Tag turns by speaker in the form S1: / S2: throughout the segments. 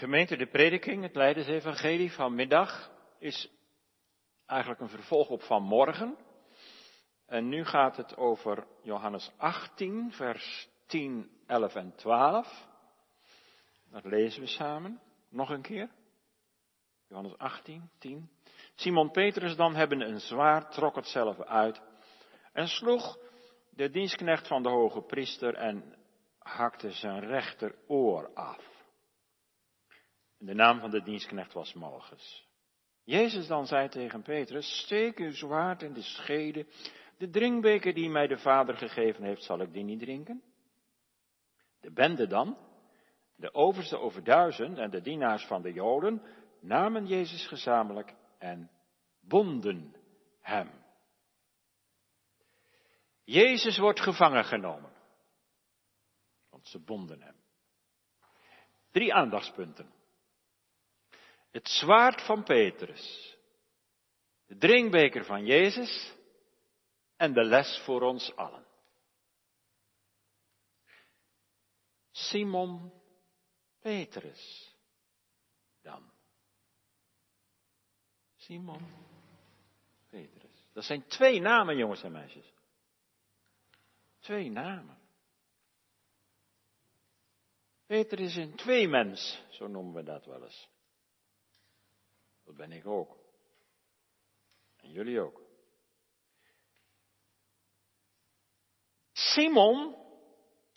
S1: Gemeente de prediking, het Leidersevangelie van middag, is eigenlijk een vervolg op van morgen. En nu gaat het over Johannes 18, vers 10, 11 en 12. Dat lezen we samen. Nog een keer. Johannes 18, 10. Simon Petrus dan hebben een zwaard, trok het zelf uit en sloeg de dienstknecht van de hoge priester en hakte zijn rechteroor af. De naam van de dienstknecht was Malchus. Jezus dan zei tegen Petrus, steek uw zwaard in de schede, de drinkbeker die mij de Vader gegeven heeft, zal ik die niet drinken? De bende dan, de overste over duizend en de dienaars van de Joden, namen Jezus gezamenlijk en bonden hem. Jezus wordt gevangen genomen. Want ze bonden hem. Drie aandachtspunten. Het zwaard van Petrus. De drinkbeker van Jezus. En de les voor ons allen. Simon Petrus. Dan. Simon Petrus. Dat zijn twee namen, jongens en meisjes. Twee namen. Peter is een tweemens, zo noemen we dat wel eens. Dat ben ik ook. En jullie ook. Simon,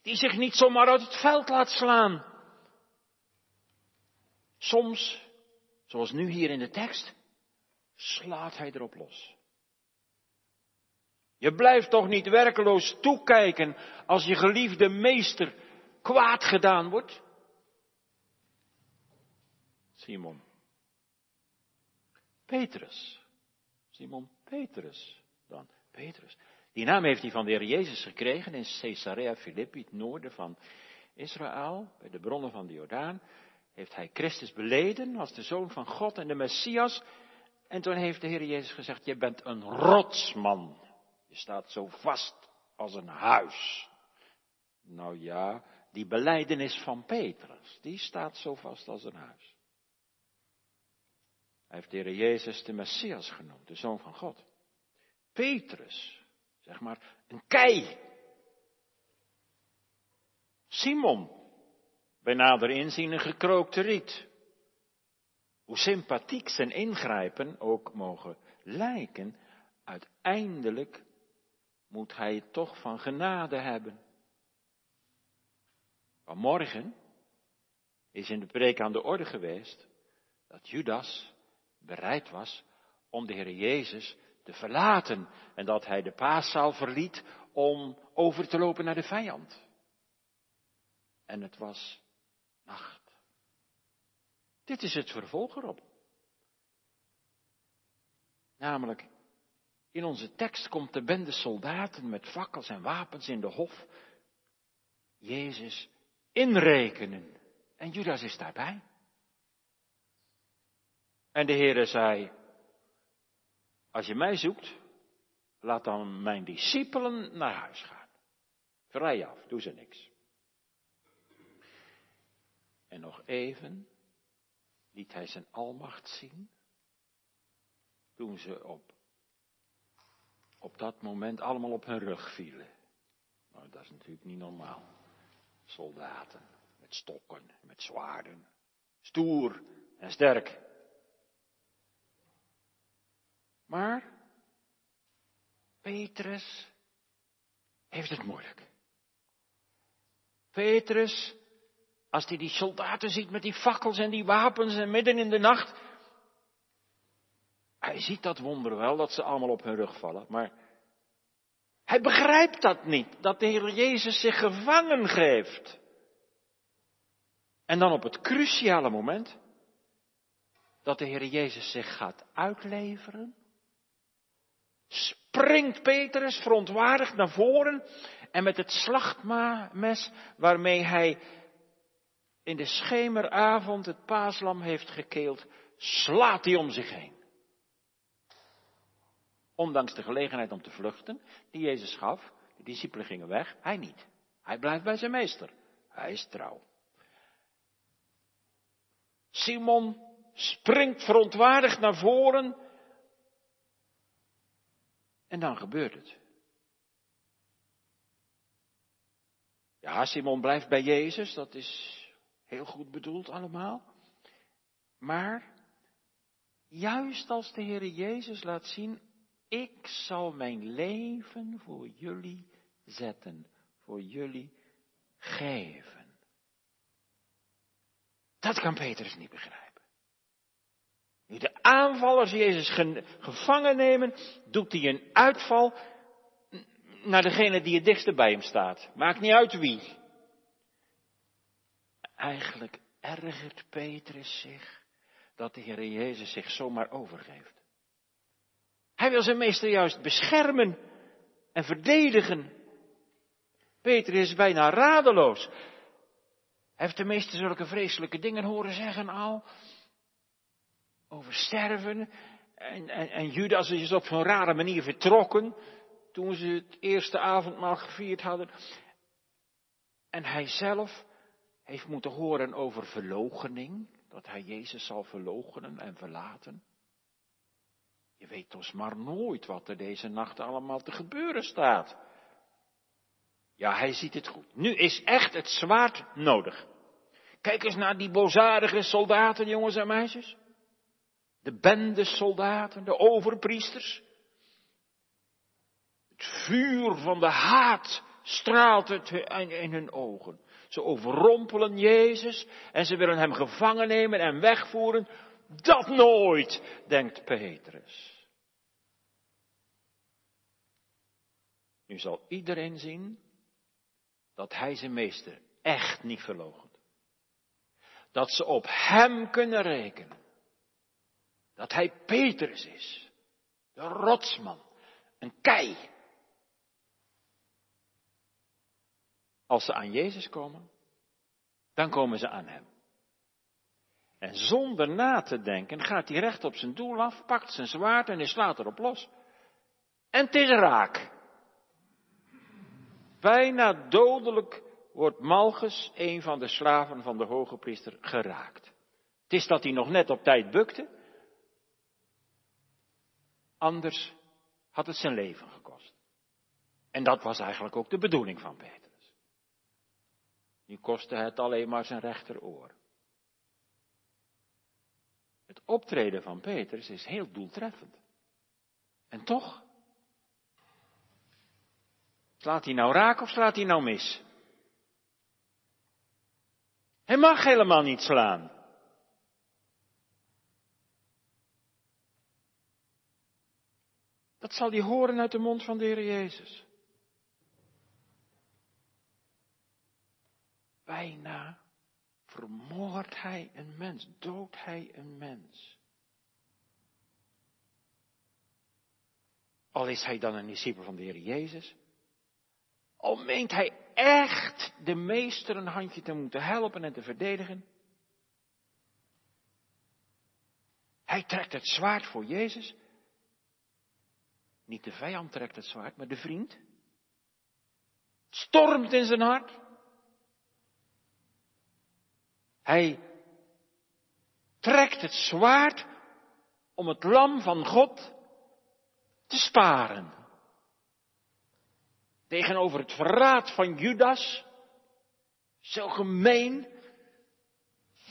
S1: die zich niet zomaar uit het veld laat slaan. Soms, zoals nu hier in de tekst, slaat hij erop los. Je blijft toch niet werkeloos toekijken als je geliefde meester kwaad gedaan wordt? Simon. Petrus. Simon Petrus dan. Petrus. Die naam heeft hij van de Heer Jezus gekregen in Caesarea Philippi, het noorden van Israël, bij de bronnen van de Jordaan. Heeft hij Christus beleden als de Zoon van God en de Messias. En toen heeft de Heer Jezus gezegd, je bent een rotsman. Je staat zo vast als een huis. Nou ja, die beleidenis van Petrus, die staat zo vast als een huis. Hij heeft de Jezus de Messias genoemd, de Zoon van God. Petrus, zeg maar, een kei. Simon, bij nader inzien een gekrookte riet. Hoe sympathiek zijn ingrijpen ook mogen lijken, uiteindelijk moet hij het toch van genade hebben. Vanmorgen is in de preek aan de orde geweest dat Judas bereid was om de Heer Jezus te verlaten en dat hij de paaszaal verliet om over te lopen naar de vijand. En het was nacht. Dit is het vervolg erop. Namelijk, in onze tekst komt de bende soldaten met fakkels en wapens in de hof Jezus inrekenen. En Judas is daarbij. En de Heere zei, als je mij zoekt, laat dan mijn discipelen naar huis gaan. Vrij af, doe ze niks. En nog even liet hij zijn almacht zien, toen ze op, op dat moment allemaal op hun rug vielen. Nou, dat is natuurlijk niet normaal. Soldaten met stokken, met zwaarden, stoer en sterk. Maar Petrus heeft het moeilijk. Petrus, als hij die soldaten ziet met die fakkels en die wapens en midden in de nacht, hij ziet dat wonder wel, dat ze allemaal op hun rug vallen, maar hij begrijpt dat niet, dat de Heer Jezus zich gevangen geeft. En dan op het cruciale moment, dat de Heer Jezus zich gaat uitleveren, springt Petrus verontwaardigd naar voren en met het slachtmes waarmee hij in de schemeravond het paaslam heeft gekeeld, slaat hij om zich heen. Ondanks de gelegenheid om te vluchten die Jezus gaf, de discipelen gingen weg, hij niet. Hij blijft bij zijn meester. Hij is trouw. Simon springt verontwaardigd naar voren. En dan gebeurt het. Ja, Simon blijft bij Jezus, dat is heel goed bedoeld allemaal. Maar juist als de Heer Jezus laat zien, ik zal mijn leven voor jullie zetten, voor jullie geven. Dat kan Petrus niet begrijpen. Nu de aanvallers Jezus gevangen nemen, doet hij een uitval naar degene die het dichtst bij hem staat. Maakt niet uit wie. Eigenlijk ergert Petrus zich dat de Heer Jezus zich zomaar overgeeft. Hij wil zijn meester juist beschermen en verdedigen. Petrus is bijna radeloos. Hij heeft de meeste zulke vreselijke dingen horen zeggen al. Over sterven. En, en, en Judas is op zo'n rare manier vertrokken. Toen ze het eerste avondmaal gevierd hadden. En hij zelf heeft moeten horen over verloochening. Dat hij Jezus zal verloochenen en verlaten. Je weet dus maar nooit wat er deze nacht allemaal te gebeuren staat. Ja, hij ziet het goed. Nu is echt het zwaard nodig. Kijk eens naar die bozadige soldaten, jongens en meisjes. De bende soldaten, de overpriesters. Het vuur van de haat straalt het in hun ogen. Ze overrompelen Jezus en ze willen hem gevangen nemen en wegvoeren. Dat nooit, denkt Petrus. Nu zal iedereen zien dat hij zijn meester echt niet verloochent. Dat ze op hem kunnen rekenen. Dat hij Petrus is. De rotsman. Een kei. Als ze aan Jezus komen, dan komen ze aan hem. En zonder na te denken gaat hij recht op zijn doel af, pakt zijn zwaard en hij slaat erop los. En het is raak. Bijna dodelijk wordt Malchus, een van de slaven van de hoge priester, geraakt. Het is dat hij nog net op tijd bukte. Anders had het zijn leven gekost. En dat was eigenlijk ook de bedoeling van Petrus. Nu kostte het alleen maar zijn rechteroor. Het optreden van Petrus is heel doeltreffend. En toch Slaat hij nou raak of slaat hij nou mis? Hij mag helemaal niet slaan. Dat zal hij horen uit de mond van de Heer Jezus. Bijna vermoordt hij een mens, doodt hij een mens. Al is hij dan een discipel van de Heer Jezus, al meent hij echt de meester een handje te moeten helpen en te verdedigen. Hij trekt het zwaard voor Jezus. Niet de vijand trekt het zwaard, maar de vriend. Stormt in zijn hart. Hij trekt het zwaard om het lam van God te sparen tegenover het verraad van Judas, zo gemeen,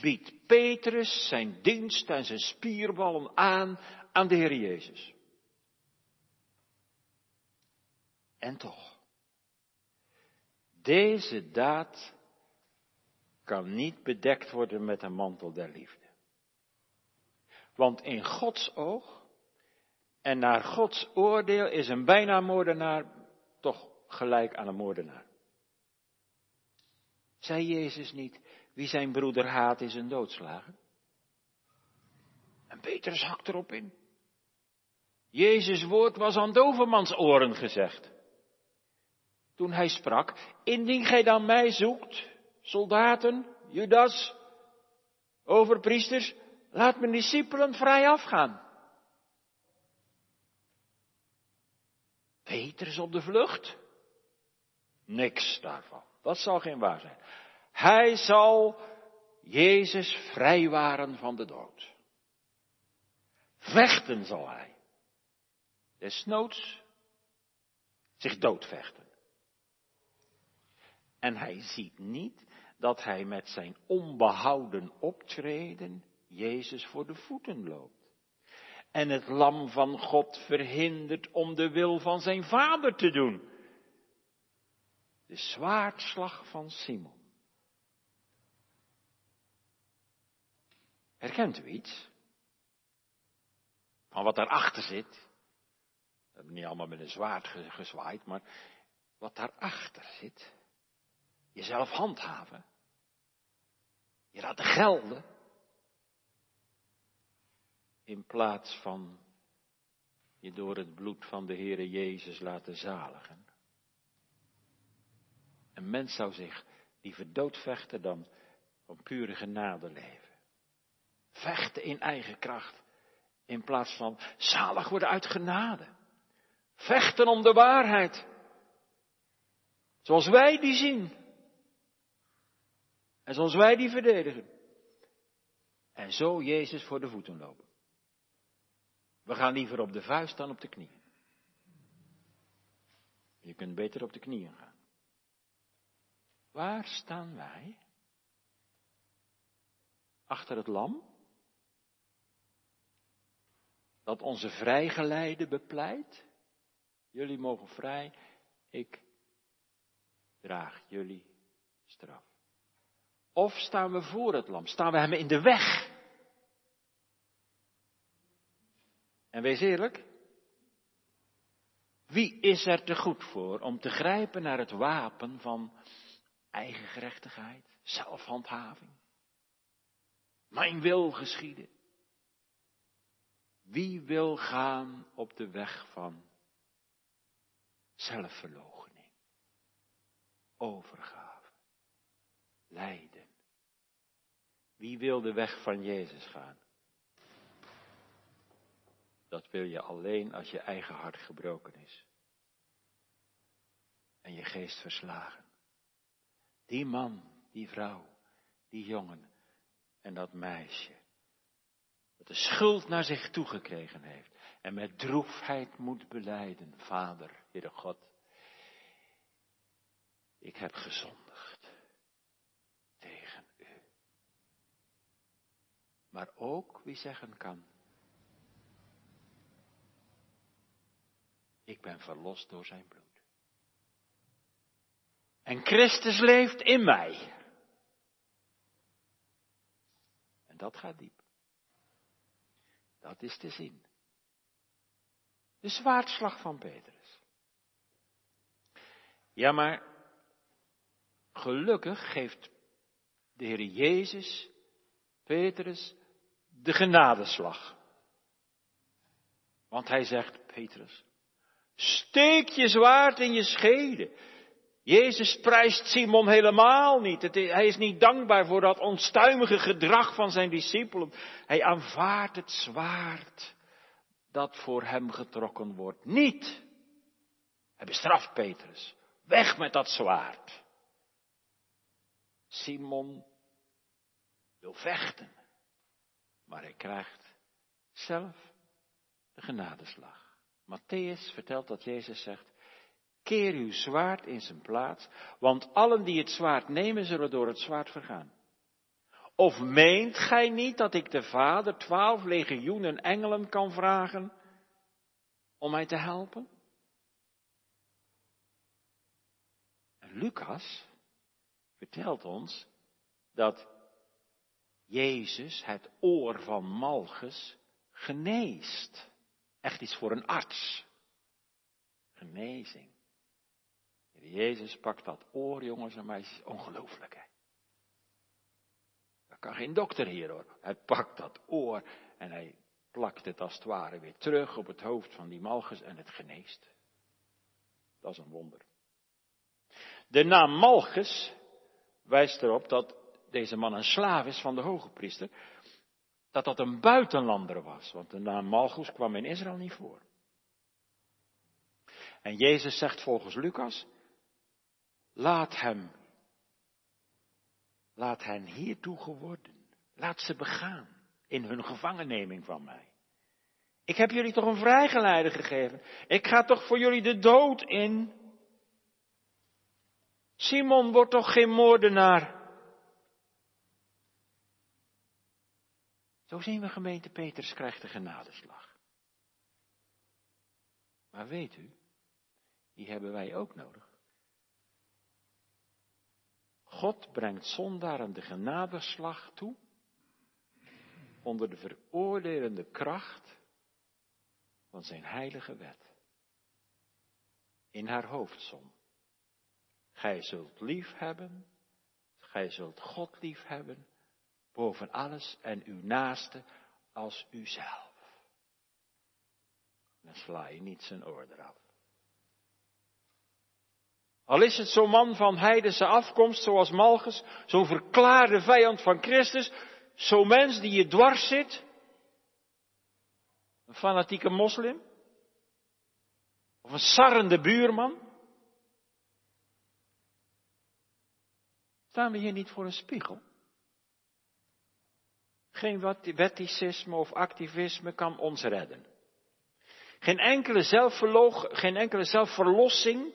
S1: biedt Petrus zijn dienst en zijn spierballen aan aan de Heer Jezus. En toch, deze daad kan niet bedekt worden met een mantel der liefde. Want in Gods oog en naar Gods oordeel is een bijna moordenaar toch gelijk aan een moordenaar. Zei Jezus niet, wie zijn broeder haat is een doodslager? En Petrus hakt erop in. Jezus' woord was aan dovermans oren gezegd. Toen hij sprak, indien gij dan mij zoekt, soldaten, Judas, overpriesters, laat mijn discipelen vrij afgaan. Petrus op de vlucht. Niks daarvan. Dat zal geen waar zijn. Hij zal Jezus vrijwaren van de dood. Vechten zal hij. Desnoods zich doodvechten. En hij ziet niet dat hij met zijn onbehouden optreden Jezus voor de voeten loopt. En het lam van God verhindert om de wil van zijn vader te doen. De zwaardslag van Simon. Herkent u iets? Van wat daarachter zit? We hebben niet allemaal met een zwaard gezwaaid, maar wat daarachter zit. Jezelf handhaven. Je laten gelden. In plaats van je door het bloed van de Heere Jezus laten zaligen. Een mens zou zich liever doodvechten dan van pure genade leven. Vechten in eigen kracht. In plaats van zalig worden uit genade. Vechten om de waarheid. Zoals wij die zien. En zoals wij die verdedigen. En zo Jezus voor de voeten lopen. We gaan liever op de vuist dan op de knieën. Je kunt beter op de knieën gaan. Waar staan wij? Achter het lam? Dat onze vrijgeleide bepleit? Jullie mogen vrij, ik draag jullie straf. Of staan we voor het lam? Staan we hem in de weg? En wees eerlijk, wie is er te goed voor om te grijpen naar het wapen van eigen gerechtigheid, zelfhandhaving? Mijn wil geschieden. Wie wil gaan op de weg van zelfverloochening, overgave, lijden? Wie wil de weg van Jezus gaan? Dat wil je alleen als je eigen hart gebroken is. En je geest verslagen. Die man, die vrouw, die jongen en dat meisje. Dat de schuld naar zich toegekregen heeft. En met droefheid moet beleiden. Vader, Heere God. Ik heb gezondigd. Tegen u. Maar ook wie zeggen kan. Ik ben verlost door zijn bloed. En Christus leeft in mij. En dat gaat diep. Dat is te zien. De zwaardslag van Petrus. Ja, maar gelukkig geeft de Heer Jezus Petrus de genadeslag. Want hij zegt, Petrus, Steek je zwaard in je schede. Jezus prijst Simon helemaal niet. hij is niet dankbaar voor dat onstuimige gedrag van zijn discipelen. Hij aanvaardt het zwaard dat voor hem getrokken wordt. Niet. Hij bestraft Petrus. Weg met dat zwaard. Simon wil vechten, maar hij krijgt zelf de genadeslag. Matthäus vertelt dat Jezus zegt, keer uw zwaard in zijn plaats, want allen die het zwaard nemen zullen door het zwaard vergaan. Of meent gij niet dat ik de Vader twaalf legioenen engelen kan vragen om mij te helpen? En Lucas vertelt ons dat Jezus het oor van Malchus geneest. Echt iets voor een arts. Genezing. Jezus pakt dat oor, jongens en meisjes, ongelooflijk hè. Dat kan geen dokter hier hoor. Hij pakt dat oor en hij plakt het als het ware weer terug op het hoofd van die Malchus en het geneest. Dat is een wonder. De naam Malchus wijst erop dat deze man een slaaf is van de hoge priester dat dat een buitenlander was, want de naam Malchus kwam in Israël niet voor. En Jezus zegt volgens Lucas, laat hem, laat hen hiertoe geworden. Laat ze begaan in hun gevangenneming van mij. Ik heb jullie toch een vrijgeleide gegeven. Ik ga toch voor jullie de dood in. Simon wordt toch geen moordenaar. Zo zien we gemeente Peters krijgt de genadeslag. Maar weet u, die hebben wij ook nodig. God brengt zondaren de genadeslag toe onder de veroordelende kracht van zijn heilige wet. In haar hoofdsom. Gij zult lief hebben, gij zult God lief hebben, boven alles en uw naaste als uzelf. Dan sla je niet zijn oor eraf. Al is het zo'n man van heidense afkomst zoals Malchus, zo'n verklaarde vijand van Christus, zo'n mens die je dwars zit, een fanatieke moslim, of een sarrende buurman. Staan we hier niet voor een spiegel? Geen wetticisme of activisme kan ons redden. Geen enkele, geen enkele zelfverlossing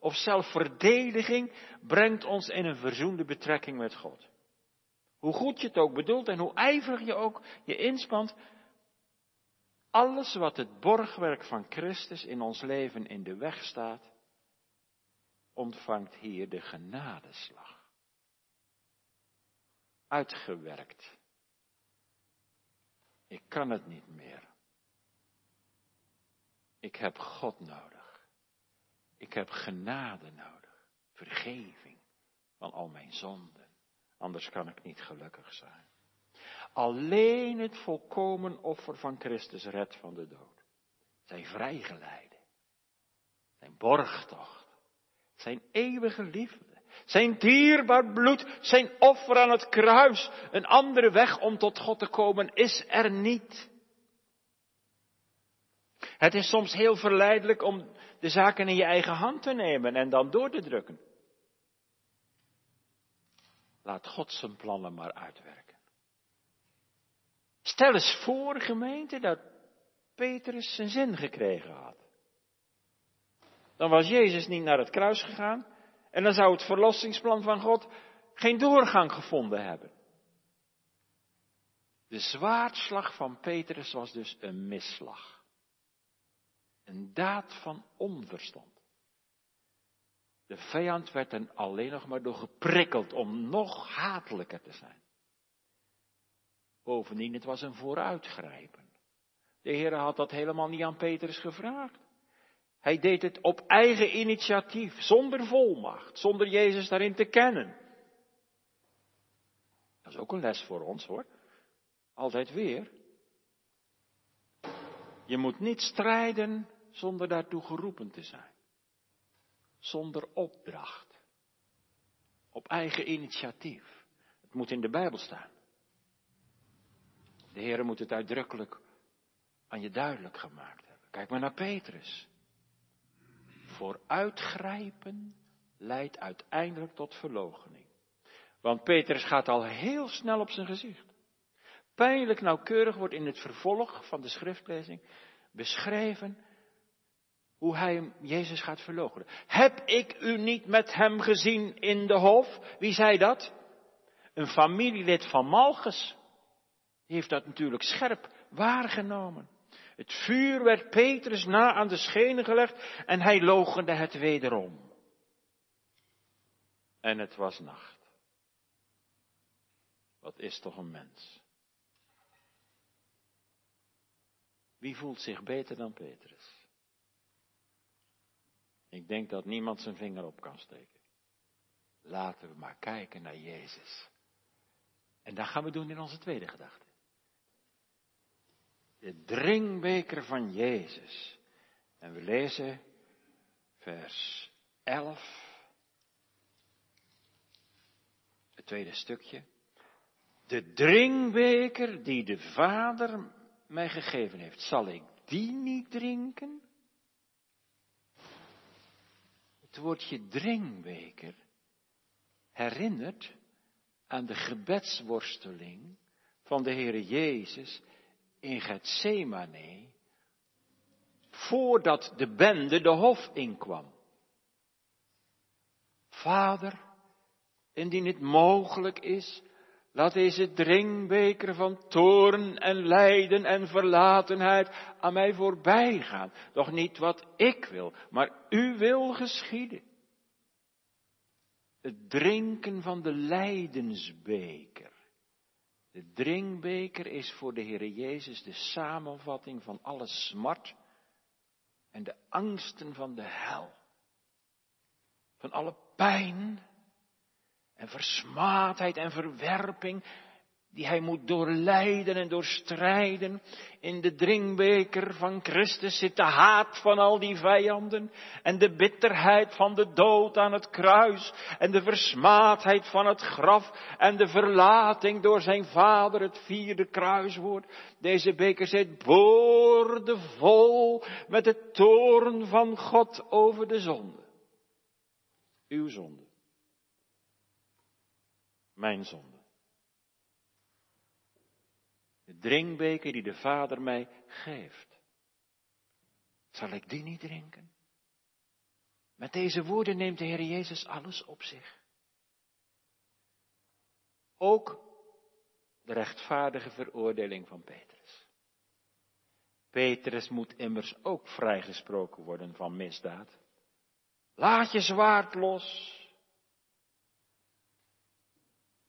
S1: of zelfverdediging brengt ons in een verzoende betrekking met God. Hoe goed je het ook bedoelt en hoe ijverig je ook je inspant, alles wat het borgwerk van Christus in ons leven in de weg staat, ontvangt hier de genadeslag. Uitgewerkt. Ik kan het niet meer. Ik heb God nodig. Ik heb genade nodig. Vergeving van al mijn zonden. Anders kan ik niet gelukkig zijn. Alleen het volkomen offer van Christus redt van de dood. Zijn vrijgeleide. Zijn borgtocht. Zijn eeuwige liefde. Zijn dierbaar bloed. Zijn offer aan het kruis. Een andere weg om tot God te komen is er niet. Het is soms heel verleidelijk om de zaken in je eigen hand te nemen en dan door te drukken. Laat God zijn plannen maar uitwerken. Stel eens voor, gemeente, dat Petrus zijn zin gekregen had. Dan was Jezus niet naar het kruis gegaan en dan zou het verlossingsplan van God geen doorgang gevonden hebben. De zwaardslag van Petrus was dus een misslag. Een daad van onverstand. De vijand werd er alleen nog maar door geprikkeld om nog hatelijker te zijn. Bovendien, het was een vooruitgrijpen. De Heer had dat helemaal niet aan Petrus gevraagd. Hij deed het op eigen initiatief, zonder volmacht, zonder Jezus daarin te kennen. Dat is ook een les voor ons hoor. Altijd weer. Je moet niet strijden zonder daartoe geroepen te zijn. Zonder opdracht. Op eigen initiatief. Het moet in de Bijbel staan. De Heer moet het uitdrukkelijk aan je duidelijk gemaakt hebben. Kijk maar naar Petrus. Vooruitgrijpen leidt uiteindelijk tot verloochening. Want Petrus gaat al heel snel op zijn gezicht. Pijnlijk nauwkeurig wordt in het vervolg van de schriftlezing beschreven hoe hij Jezus gaat verloochenen. Heb ik u niet met hem gezien in de hof? Wie zei dat? Een familielid van Malchus. Heeft dat natuurlijk scherp waargenomen. Het vuur werd Petrus na aan de schenen gelegd en hij logende het wederom. En het was nacht. Wat is toch een mens? Wie voelt zich beter dan Petrus? Ik denk dat niemand zijn vinger op kan steken. Laten we maar kijken naar Jezus. En dat gaan we doen in onze tweede gedachte. De drinkbeker van Jezus. En we lezen vers 11. Het tweede stukje. De drinkbeker die de Vader mij gegeven heeft, zal ik die niet drinken? Het woordje drinkbeker herinnert aan de gebedsworsteling van de Heere Jezus in Gethsemane, voordat de bende de hof inkwam. Vader, indien het mogelijk is, laat deze drinkbeker van toorn en lijden en verlatenheid aan mij voorbij gaan. Doch niet wat ik wil, maar u wil geschieden. Het drinken van de lijdensbeker. De drinkbeker is voor de Heer Jezus de samenvatting van alle smart en de angsten van de hel. Van alle pijn en versmaadheid en verwerping die hij moet doorlijden en doorstrijden. In de drinkbeker van Christus zit de haat van al die vijanden en de bitterheid van de dood aan het kruis en de versmaadheid van het graf en de verlating door zijn vader, het vierde kruiswoord. Deze beker zit boordevol met de toorn van God over de zonde. Uw zonde. Mijn zonde. Drinkbeker die de Vader mij geeft. Zal ik die niet drinken? Met deze woorden neemt de Heer Jezus alles op zich. Ook de rechtvaardige veroordeling van Petrus. Petrus moet immers ook vrijgesproken worden van misdaad. Laat je zwaard los.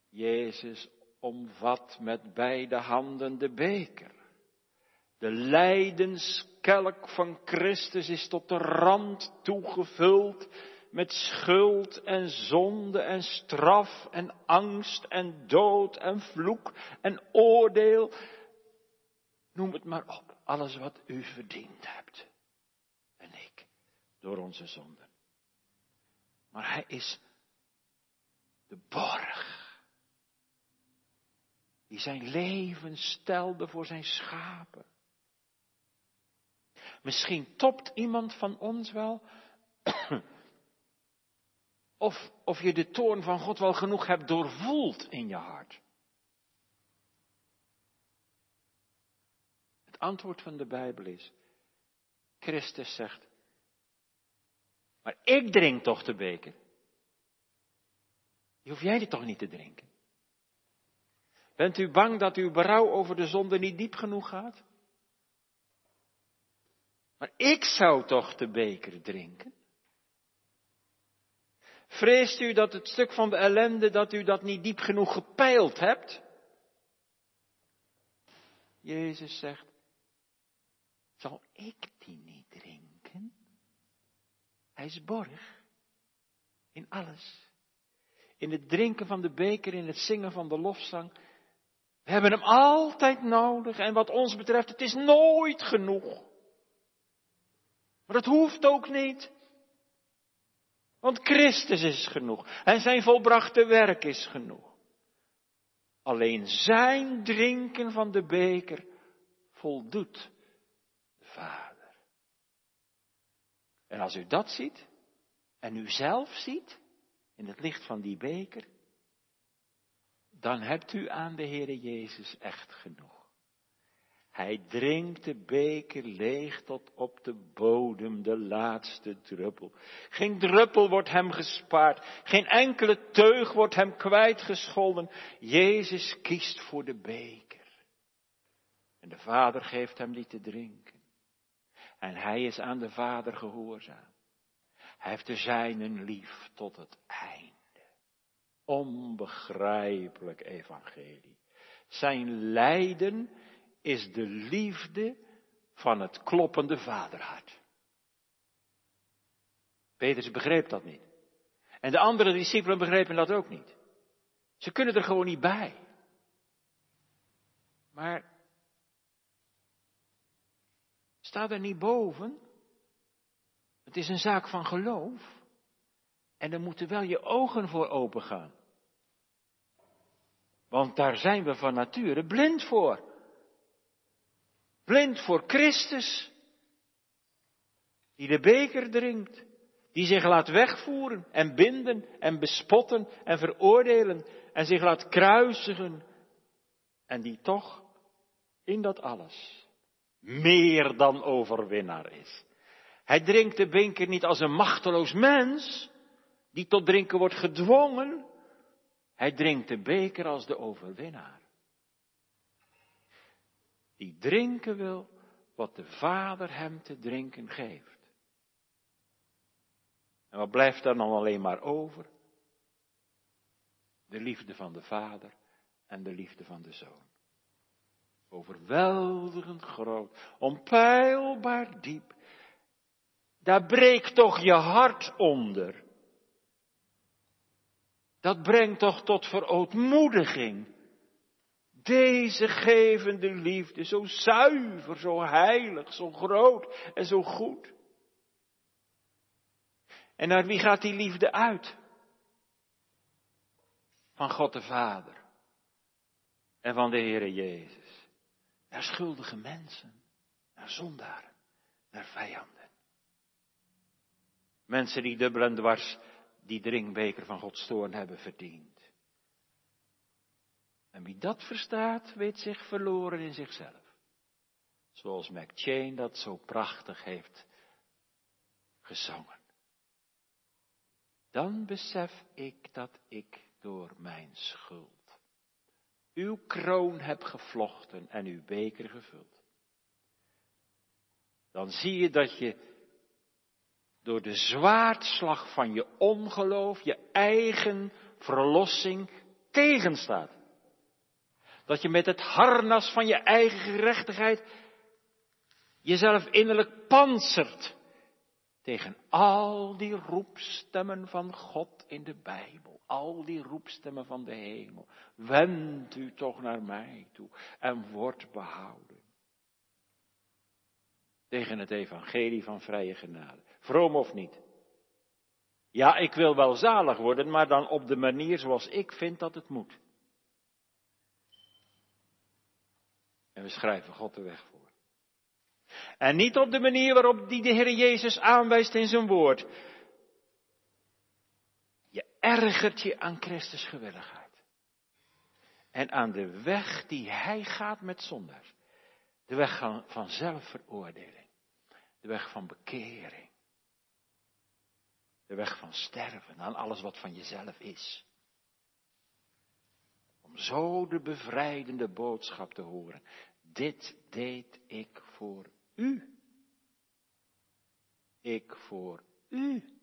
S1: Jezus omvat met beide handen de beker. De lijdenskelk van Christus is tot de rand toegevuld met schuld en zonde en straf en angst en dood en vloek en oordeel. Noem het maar op, alles wat u verdiend hebt. En ik, door onze zonden. Maar hij is de borg die zijn leven stelde voor zijn schapen. Misschien topt iemand van ons wel, of, of je de toorn van God wel genoeg hebt doorvoeld in je hart. Het antwoord van de Bijbel is, Christus zegt, maar ik drink toch de beker. Die hoef jij dit toch niet te drinken? Bent u bang dat uw berouw over de zonde niet diep genoeg gaat? Maar ik zou toch de beker drinken? Vreest u dat het stuk van de ellende, dat u dat niet diep genoeg gepeild hebt? Jezus zegt, zal ik die niet drinken? Hij is borg in alles. In het drinken van de beker, in het zingen van de lofzang. We hebben hem altijd nodig en wat ons betreft, het is nooit genoeg. Maar dat hoeft ook niet. Want Christus is genoeg en zijn volbrachte werk is genoeg. Alleen zijn drinken van de beker voldoet de Vader. En als u dat ziet en u zelf ziet in het licht van die beker, dan hebt u aan de Heere Jezus echt genoeg. Hij drinkt de beker leeg tot op de bodem, de laatste druppel. Geen druppel wordt hem gespaard, geen enkele teug wordt hem kwijtgescholden. Jezus kiest voor de beker. En de Vader geeft hem die te drinken. En hij is aan de Vader gehoorzaam. Hij heeft de zijnen lief tot het eind onbegrijpelijk evangelie. Zijn lijden is de liefde van het kloppende vaderhart. Petrus begreep dat niet. En de andere discipelen begrepen dat ook niet. Ze kunnen er gewoon niet bij. Maar staat er niet boven? Het is een zaak van geloof. En er moeten wel je ogen voor open gaan. Want daar zijn we van nature blind voor. Blind voor Christus. Die de beker drinkt. Die zich laat wegvoeren en binden en bespotten en veroordelen en zich laat kruisigen en die toch in dat alles meer dan overwinnaar is. Hij drinkt de beker niet als een machteloos mens, die tot drinken wordt gedwongen. Hij drinkt de beker als de overwinnaar. Die drinken wil wat de Vader hem te drinken geeft. En wat blijft er dan alleen maar over? De liefde van de Vader en de liefde van de Zoon. Overweldigend groot, onpeilbaar diep. Daar breekt toch je hart onder. Dat brengt toch tot verootmoediging. Deze gevende liefde, zo zuiver, zo heilig, zo groot en zo goed. En naar wie gaat die liefde uit? Van God de Vader en van de Heere Jezus. Naar schuldige mensen, naar zondaren, naar vijanden. Mensen die dubbel en dwars die drinkbeker van Gods toorn hebben verdiend. En wie dat verstaat, weet zich verloren in zichzelf. Zoals McChain dat zo prachtig heeft gezongen. Dan besef ik dat ik door mijn schuld uw kroon heb gevlochten en uw beker gevuld. Dan zie je dat je door de zwaardslag van je ongeloof, je eigen verlossing tegenstaat. Dat je met het harnas van je eigen gerechtigheid jezelf innerlijk pansert tegen al die roepstemmen van God in de Bijbel, al die roepstemmen van de hemel. Wend u toch naar mij toe en word behouden. Tegen het evangelie van vrije genade. Vroom of niet? Ja, ik wil wel zalig worden, maar dan op de manier zoals ik vind dat het moet. En we schrijven God de weg voor. En niet op de manier waarop die de Heer Jezus aanwijst in zijn woord. Je ergert je aan Christus gewilligheid. En aan de weg die Hij gaat met zondaars. De weg van zelfveroordeling. De weg van bekering. De weg van sterven aan alles wat van jezelf is. Om zo de bevrijdende boodschap te horen. Dit deed ik voor u. Ik voor u.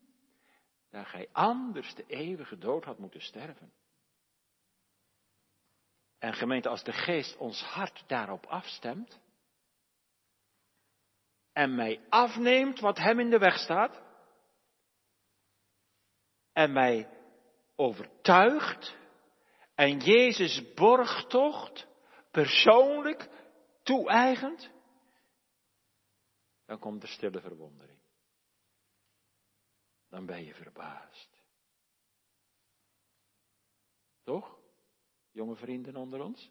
S1: Daar gij anders de eeuwige dood had moeten sterven. En gemeente, als de geest ons hart daarop afstemt. En mij afneemt wat hem in de weg staat. En mij overtuigt. En Jezus borgtocht persoonlijk toe-eigent dan komt de stille verwondering. Dan ben je verbaasd. Toch, jonge vrienden onder ons?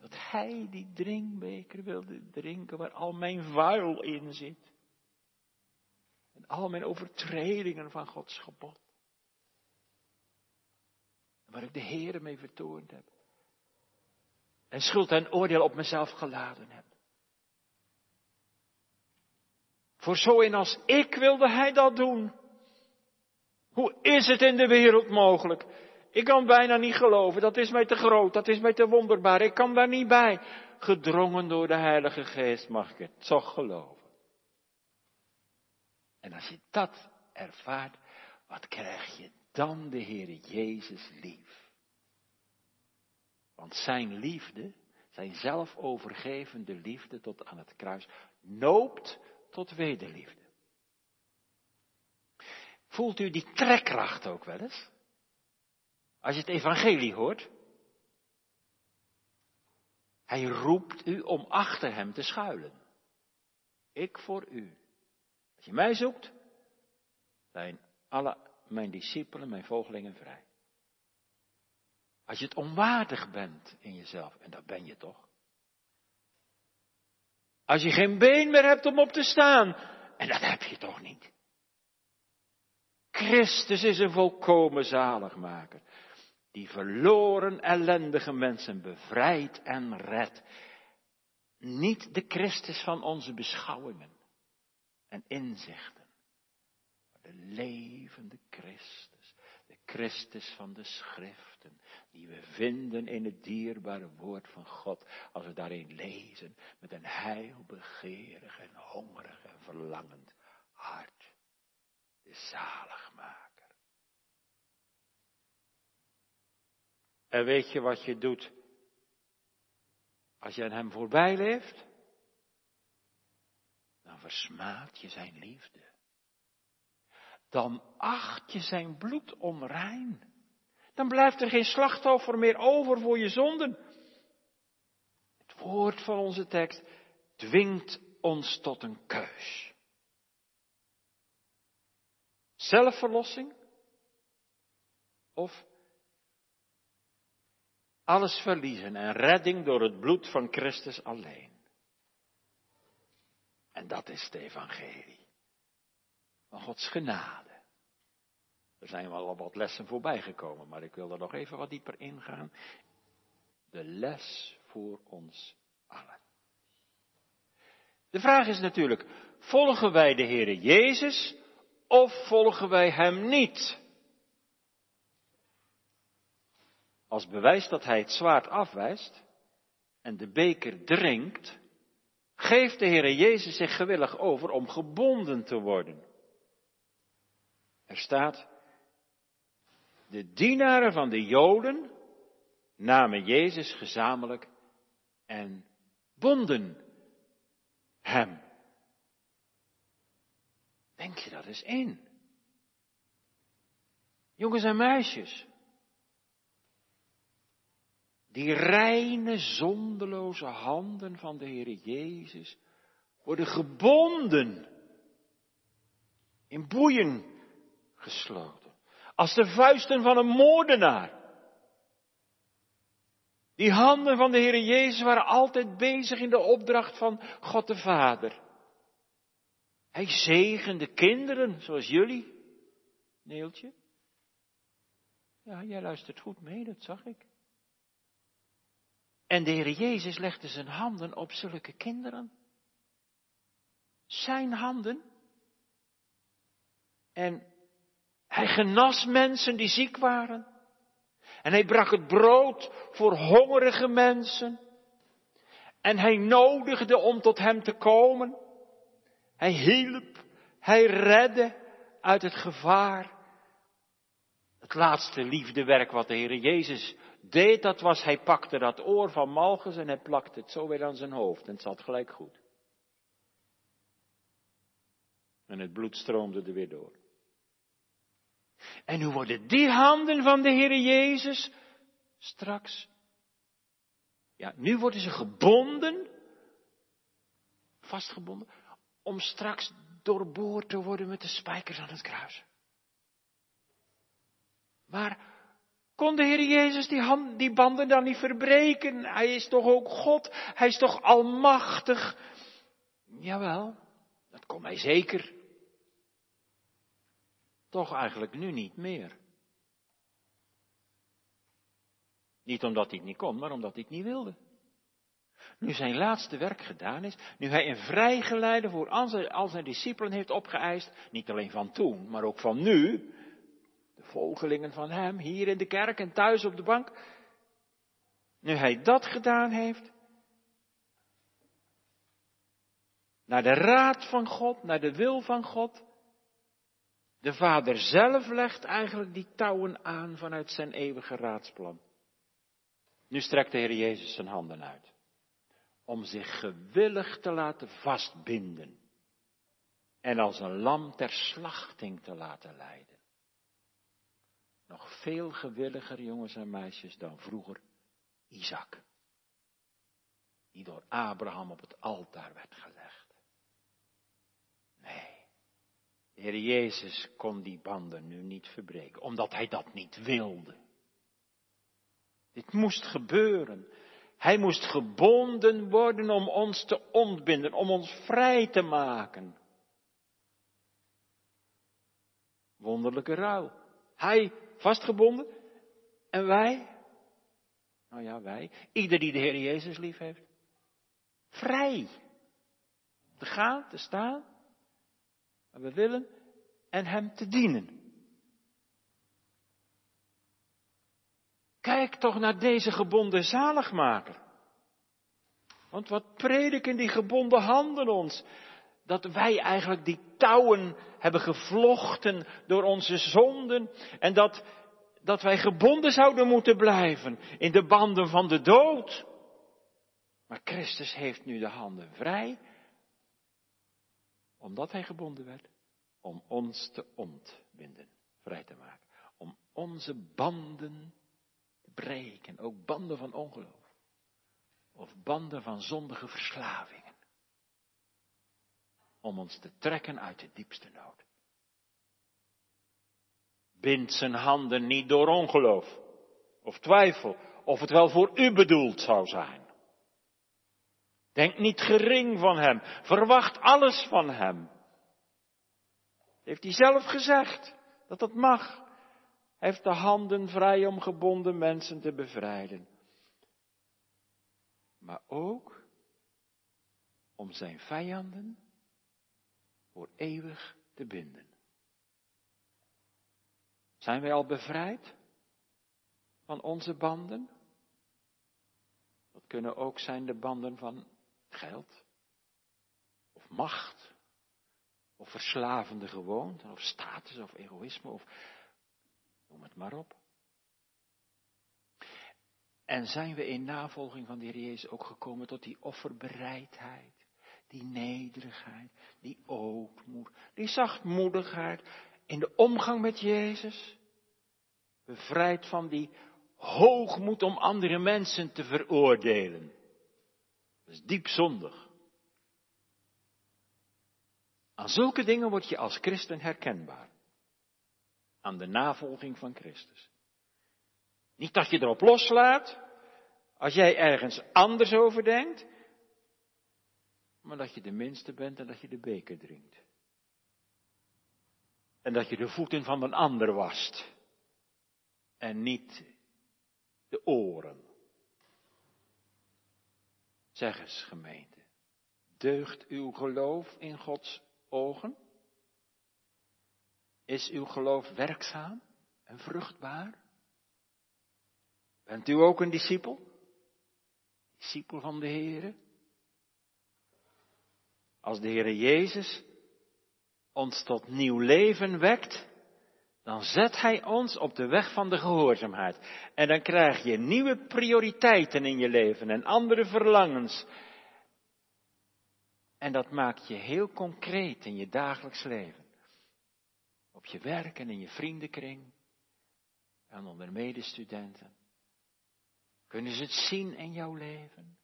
S1: Dat hij die drinkbeker wilde drinken waar al mijn vuil in zit. En al mijn overtredingen van Gods gebod. Waar ik de Heer mee vertoond heb. En schuld en oordeel op mezelf geladen heb. Voor zo in als ik wilde hij dat doen. Hoe is het in de wereld mogelijk? Ik kan bijna niet geloven, dat is mij te groot, dat is mij te wonderbaar, ik kan daar niet bij. Gedrongen door de Heilige Geest mag ik het toch geloven. En als je dat ervaart, wat krijg je dan de Heer Jezus lief? Want zijn liefde, zijn zelfovergevende liefde tot aan het kruis, noopt tot wederliefde. Voelt u die trekkracht ook wel eens? Als je het evangelie hoort. Hij roept u om achter hem te schuilen. Ik voor u. Als je mij zoekt, zijn alle mijn discipelen, mijn volgelingen vrij. Als je het onwaardig bent in jezelf, en dat ben je toch, als je geen been meer hebt om op te staan. En dat heb je toch niet. Christus is een volkomen zaligmaker. Die verloren ellendige mensen bevrijdt en redt. Niet de Christus van onze beschouwingen en inzichten, maar de levende Christus, de Christus van de schriften, die we vinden in het dierbare woord van God, als we daarin lezen met een heilbegeerig en hongerig en verlangend hart. De zaligmaker. En weet je wat je doet als je aan hem voorbij leeft? Dan versmaad je zijn liefde. Dan acht je zijn bloed onrein. Dan blijft er geen slachtoffer meer over voor je zonden. Het woord van onze tekst dwingt ons tot een keus. Zelfverlossing of alles verliezen en redding door het bloed van Christus alleen. En dat is de evangelie van Gods genade. Er zijn wel al wat lessen voorbij gekomen, maar ik wil er nog even wat dieper ingaan. De les voor ons allen. De vraag is natuurlijk, volgen wij de Heere Jezus of volgen wij Hem niet? Als bewijs dat hij het zwaard afwijst en de beker drinkt, geeft de Heere Jezus zich gewillig over om gebonden te worden. Er staat, de dienaren van de Joden namen Jezus gezamenlijk en bonden hem. Denk je dat eens in? Jongens en meisjes, die reine, zondeloze handen van de Heer Jezus worden gebonden, in boeien gesloten, als de vuisten van een moordenaar. Die handen van de Heer Jezus waren altijd bezig in de opdracht van God de Vader. Hij zegende kinderen, zoals jullie, Neeltje. Ja, jij luistert goed mee, dat zag ik. En de Heer Jezus legde zijn handen op zulke kinderen. Zijn handen. En hij genas mensen die ziek waren. En hij bracht het brood voor hongerige mensen. En hij nodigde om tot hem te komen. Hij hielp, hij redde uit het gevaar. Het laatste liefdewerk wat de Heer Jezus deed, dat was, hij pakte dat oor van Malchus en hij plakte het zo weer aan zijn hoofd en het zat gelijk goed. En het bloed stroomde er weer door. En nu worden die handen van de Heer Jezus straks, ja, nu worden ze gebonden, vastgebonden, om straks doorboord te worden met de spijkers aan het kruis. Maar kon de Heer Jezus die, die banden dan niet verbreken? Hij is toch ook God? Hij is toch almachtig? Jawel, dat kon hij zeker. Toch eigenlijk nu niet meer. Niet omdat hij het niet kon, maar omdat hij het niet wilde. Nu zijn laatste werk gedaan is, nu hij een vrijgeleide voor al zijn, al zijn discipelen heeft opgeëist, niet alleen van toen, maar ook van nu, volgelingen van hem, hier in de kerk en thuis op de bank. Nu hij dat gedaan heeft, naar de raad van God, naar de wil van God, de Vader zelf legt eigenlijk die touwen aan vanuit zijn eeuwige raadsplan. Nu strekt de Heer Jezus zijn handen uit om zich gewillig te laten vastbinden en als een lam ter slachting te laten leiden nog veel gewilliger, jongens en meisjes, dan vroeger Isaac. Die door Abraham op het altaar werd gelegd. Nee, de Heer Jezus kon die banden nu niet verbreken, omdat hij dat niet wilde. Dit moest gebeuren. Hij moest gebonden worden om ons te ontbinden, om ons vrij te maken. Wonderlijke ruil. Hij vastgebonden En wij? Nou ja, wij. Ieder die de Heer Jezus lief heeft. Vrij. Te gaan, te staan. Waar we willen. En Hem te dienen. Kijk toch naar deze gebonden zaligmaker. Want wat prediken die gebonden handen ons? Dat wij eigenlijk die touwen hebben gevlochten door onze zonden en dat, dat wij gebonden zouden moeten blijven in de banden van de dood. Maar Christus heeft nu de handen vrij, omdat hij gebonden werd, om ons te ontbinden, vrij te maken. Om onze banden te breken, ook banden van ongeloof of banden van zondige verslavingen. Om ons te trekken uit de diepste nood. Bind zijn handen niet door ongeloof of twijfel of het wel voor u bedoeld zou zijn. Denk niet gering van hem. Verwacht alles van hem. Heeft hij zelf gezegd dat dat mag. Hij heeft de handen vrij om gebonden mensen te bevrijden maar ook om zijn vijanden voor eeuwig te binden. Zijn wij al bevrijd van onze banden? Dat kunnen ook zijn de banden van geld, of macht, of verslavende gewoonten, of status, of egoïsme, of noem het maar op. En zijn we in navolging van de Heer Jezus ook gekomen tot die offerbereidheid, die nederigheid, die ootmoed, die zachtmoedigheid in de omgang met Jezus? Bevrijd van die hoogmoed om andere mensen te veroordelen. Dat is diep zondig. Aan zulke dingen word je als christen herkenbaar. Aan de navolging van Christus. Niet dat je erop loslaat, als jij ergens anders over denkt, maar dat je de minste bent en dat je de beker drinkt. En dat je de voeten van een ander wast. En niet de oren. Zeg eens, gemeente, deugt uw geloof in Gods ogen? Is uw geloof werkzaam en vruchtbaar? Bent u ook een discipel? Discipel van de Heer? Als de Heer Jezus ons tot nieuw leven wekt, dan zet Hij ons op de weg van de gehoorzaamheid. En dan krijg je nieuwe prioriteiten in je leven en andere verlangens. En dat maakt je heel concreet in je dagelijks leven. Op je werk en in je vriendenkring en onder medestudenten. Kunnen ze het zien in jouw leven?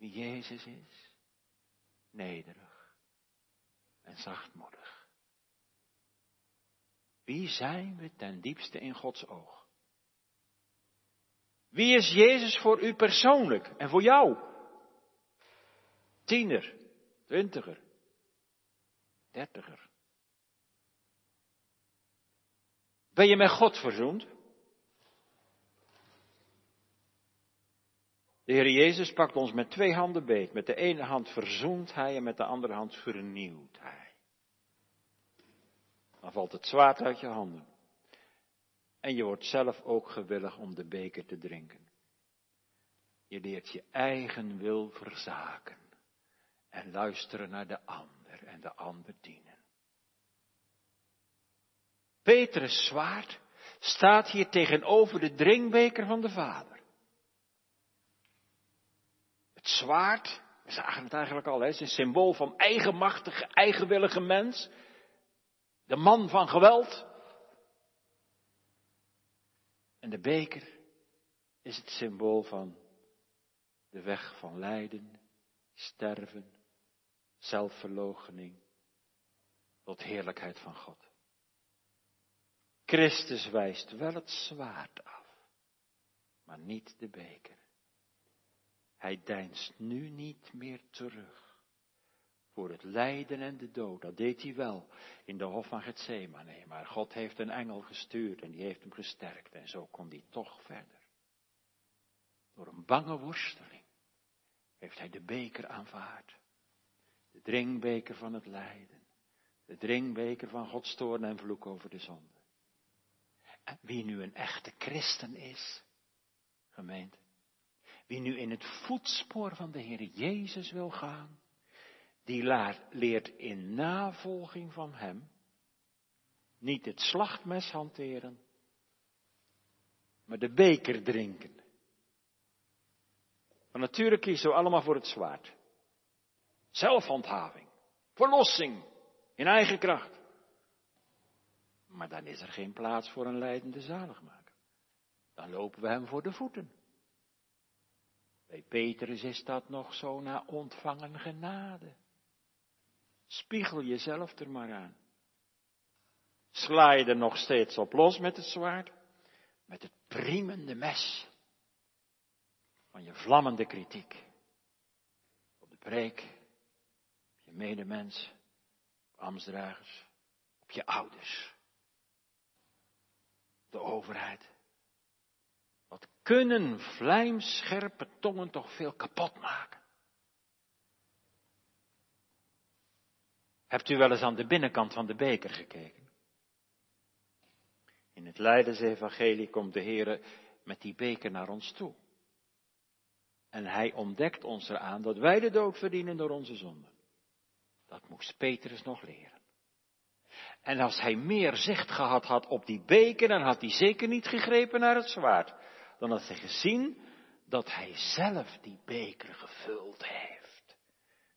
S1: Wie Jezus is? Nederig en zachtmoedig. Wie zijn we ten diepste in Gods oog? Wie is Jezus voor u persoonlijk en voor jou? Tiener, twintiger, dertiger. Ben je met God verzoend? De Heer Jezus pakt ons met twee handen beet. Met de ene hand verzoent Hij en met de andere hand vernieuwt Hij. Dan valt het zwaard uit je handen. En je wordt zelf ook gewillig om de beker te drinken. Je leert je eigen wil verzaken. En luisteren naar de ander en de ander dienen. Petrus zwaard staat hier tegenover de drinkbeker van de Vader. Het zwaard, we zagen het eigenlijk al, hè, is een symbool van eigenmachtige, eigenwillige mens. De man van geweld. En de beker is het symbool van de weg van lijden, sterven, zelfverloochening, tot heerlijkheid van God. Christus wijst wel het zwaard af, maar niet de beker. Hij deinst nu niet meer terug voor het lijden en de dood. Dat deed hij wel in de hof van Gethsemane. Maar God heeft een engel gestuurd en die heeft hem gesterkt. En zo kon hij toch verder. Door een bange worsteling heeft hij de beker aanvaard. De drinkbeker van het lijden. De drinkbeker van Gods toorn en vloek over de zonde. En wie nu een echte christen is, gemeente, wie nu in het voetspoor van de Heer Jezus wil gaan, die leert in navolging van Hem niet het slachtmes hanteren, maar de beker drinken. Maar natuurlijk kiezen we allemaal voor het zwaard. Zelfhandhaving, verlossing in eigen kracht. Maar dan is er geen plaats voor een leidende zaligmaker. Dan lopen we hem voor de voeten. Bij Petrus is dat nog zo na ontvangen genade. Spiegel jezelf er maar aan. Sla je er nog steeds op los met het zwaard? Met het priemende mes van je vlammende kritiek. Op de preek, op je medemens, op ambtsdragers, op je ouders. De overheid. Kunnen vlijmscherpe tongen toch veel kapot maken? Hebt u wel eens aan de binnenkant van de beker gekeken? In het Leidensevangelie komt de Heer met die beker naar ons toe. En hij ontdekt ons eraan dat wij de dood verdienen door onze zonde. Dat moest Petrus nog leren. En als hij meer zicht gehad had op die beker, dan had hij zeker niet gegrepen naar het zwaard. Dan had hij gezien dat hij zelf die beker gevuld heeft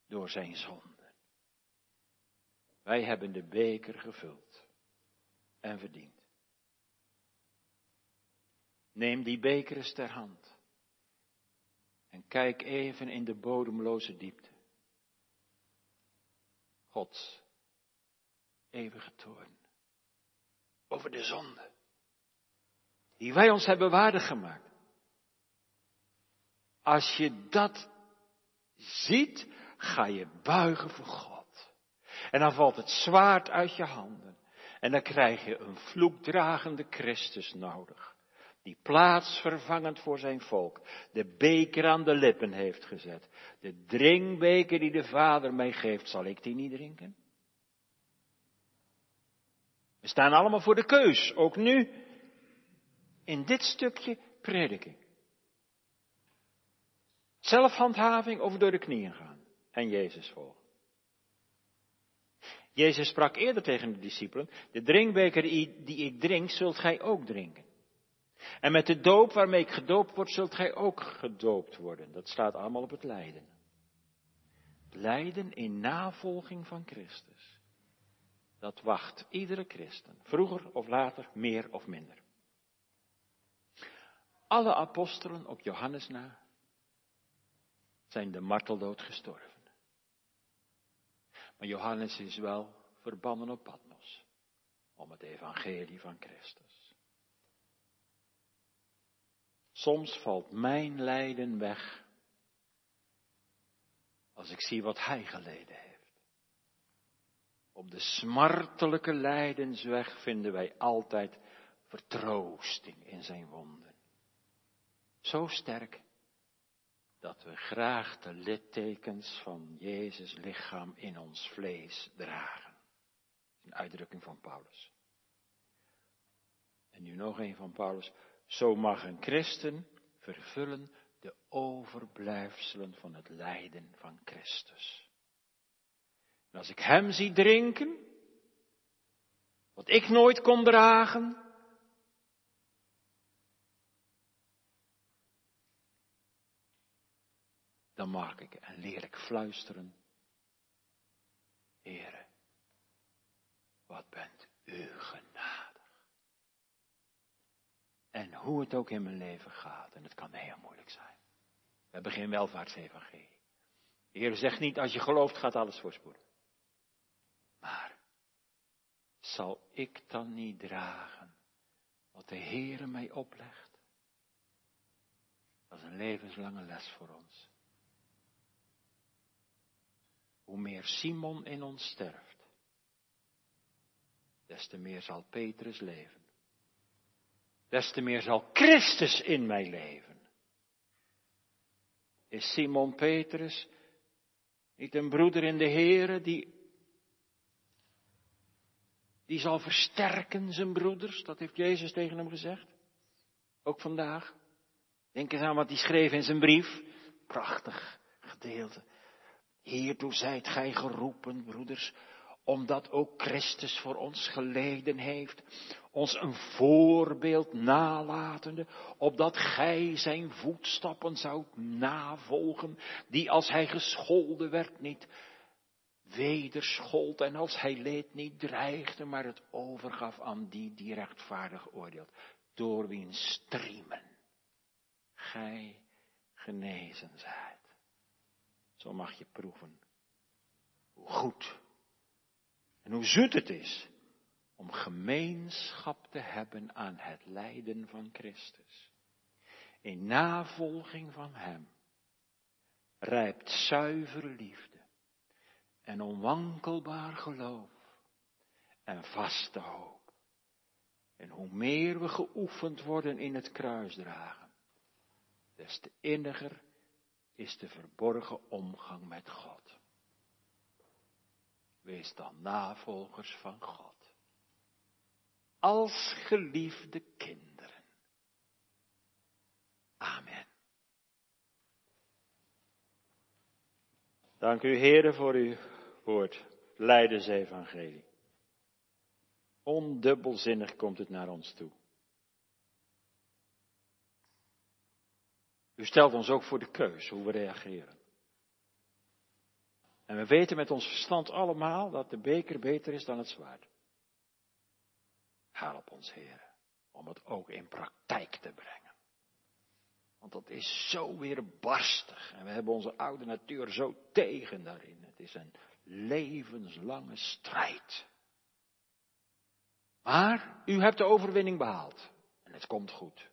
S1: door zijn zonde. Wij hebben de beker gevuld en verdiend. Neem die beker eens ter hand en kijk even in de bodemloze diepte. Gods eeuwige toorn over de zonde die wij ons hebben waardig gemaakt. Als je dat ziet, ga je buigen voor God. En dan valt het zwaard uit je handen. En dan krijg je een vloekdragende Christus nodig. Die plaatsvervangend voor zijn volk de beker aan de lippen heeft gezet. De drinkbeker die de Vader mij geeft, zal ik die niet drinken? We staan allemaal voor de keus, ook nu, in dit stukje prediking. Zelfhandhaving of door de knieën gaan en Jezus volgen. Jezus sprak eerder tegen de discipelen, de drinkbeker die ik drink, zult gij ook drinken. En met de doop waarmee ik gedoopt word, zult gij ook gedoopt worden. Dat staat allemaal op het lijden. Lijden in navolging van Christus. Dat wacht iedere christen, vroeger of later, meer of minder. Alle apostelen op Johannes na zijn de marteldood gestorven. Maar Johannes is wel verbannen op Patmos. Om het evangelie van Christus. Soms valt mijn lijden weg. Als ik zie wat hij geleden heeft. Op de smartelijke lijdensweg vinden wij altijd vertroosting in zijn wonden. Zo sterk dat we graag de littekens van Jezus lichaam in ons vlees dragen. Een uitdrukking van Paulus. En nu nog een van Paulus. Zo mag een christen vervullen de overblijfselen van het lijden van Christus. En als ik hem zie drinken, wat ik nooit kon dragen, dan mag ik en leer ik fluisteren. Heere, wat bent u genadig. En hoe het ook in mijn leven gaat, en het kan heel moeilijk zijn. We hebben geen welvaartsevangelie. De Heer zegt niet, als je gelooft gaat alles voorspoeden. Maar, zal ik dan niet dragen wat de Heere mij oplegt? Dat is een levenslange les voor ons. Hoe meer Simon in ons sterft, des te meer zal Petrus leven. Des te meer zal Christus in mij leven. Is Simon Petrus niet een broeder in de Here die, die zal versterken zijn broeders? Dat heeft Jezus tegen hem gezegd. Ook vandaag. Denk eens aan wat hij schreef in zijn brief. Prachtig gedeelte. Hiertoe zijt gij geroepen, broeders, omdat ook Christus voor ons geleden heeft, ons een voorbeeld nalatende, opdat gij zijn voetstappen zoudt navolgen, die als hij gescholden werd niet wederschold en als hij leed niet dreigde, maar het overgaf aan die die rechtvaardig oordeelt, door wiens striemen gij genezen zijt. Zo mag je proeven hoe goed en hoe zoet het is om gemeenschap te hebben aan het lijden van Christus. In navolging van Hem rijpt zuivere liefde en onwankelbaar geloof en vaste hoop. En hoe meer we geoefend worden in het kruisdragen, des te inniger is de verborgen omgang met God. Wees dan navolgers van God. Als geliefde kinderen. Amen. Dank u, Heere, voor uw woord. Leidersevangelie. Ondubbelzinnig komt het naar ons toe. U stelt ons ook voor de keus hoe we reageren. En we weten met ons verstand allemaal dat de beker beter is dan het zwaard. Help ons, Heer, om het ook in praktijk te brengen. Want dat is zo weer barstig. En we hebben onze oude natuur zo tegen daarin. Het is een levenslange strijd. Maar u hebt de overwinning behaald. En het komt goed.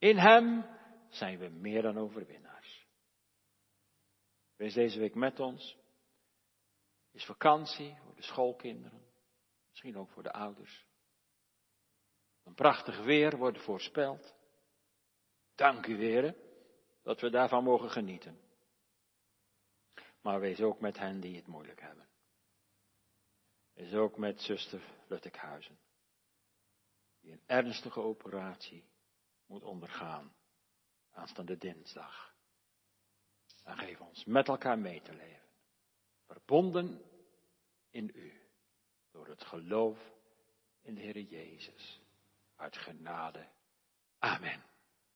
S1: In Hem zijn we meer dan overwinnaars. Wees deze week met ons. Is vakantie voor de schoolkinderen. Misschien ook voor de ouders. Een prachtig weer wordt voorspeld. Dank u, Heer, dat we daarvan mogen genieten. Maar wees ook met hen die het moeilijk hebben. Wees ook met zuster Luttekhuizen. Die een ernstige operatie moet ondergaan aanstaande dinsdag. En geef ons met elkaar mee te leven. Verbonden in u. Door het geloof in de Heer Jezus. Uit genade. Amen.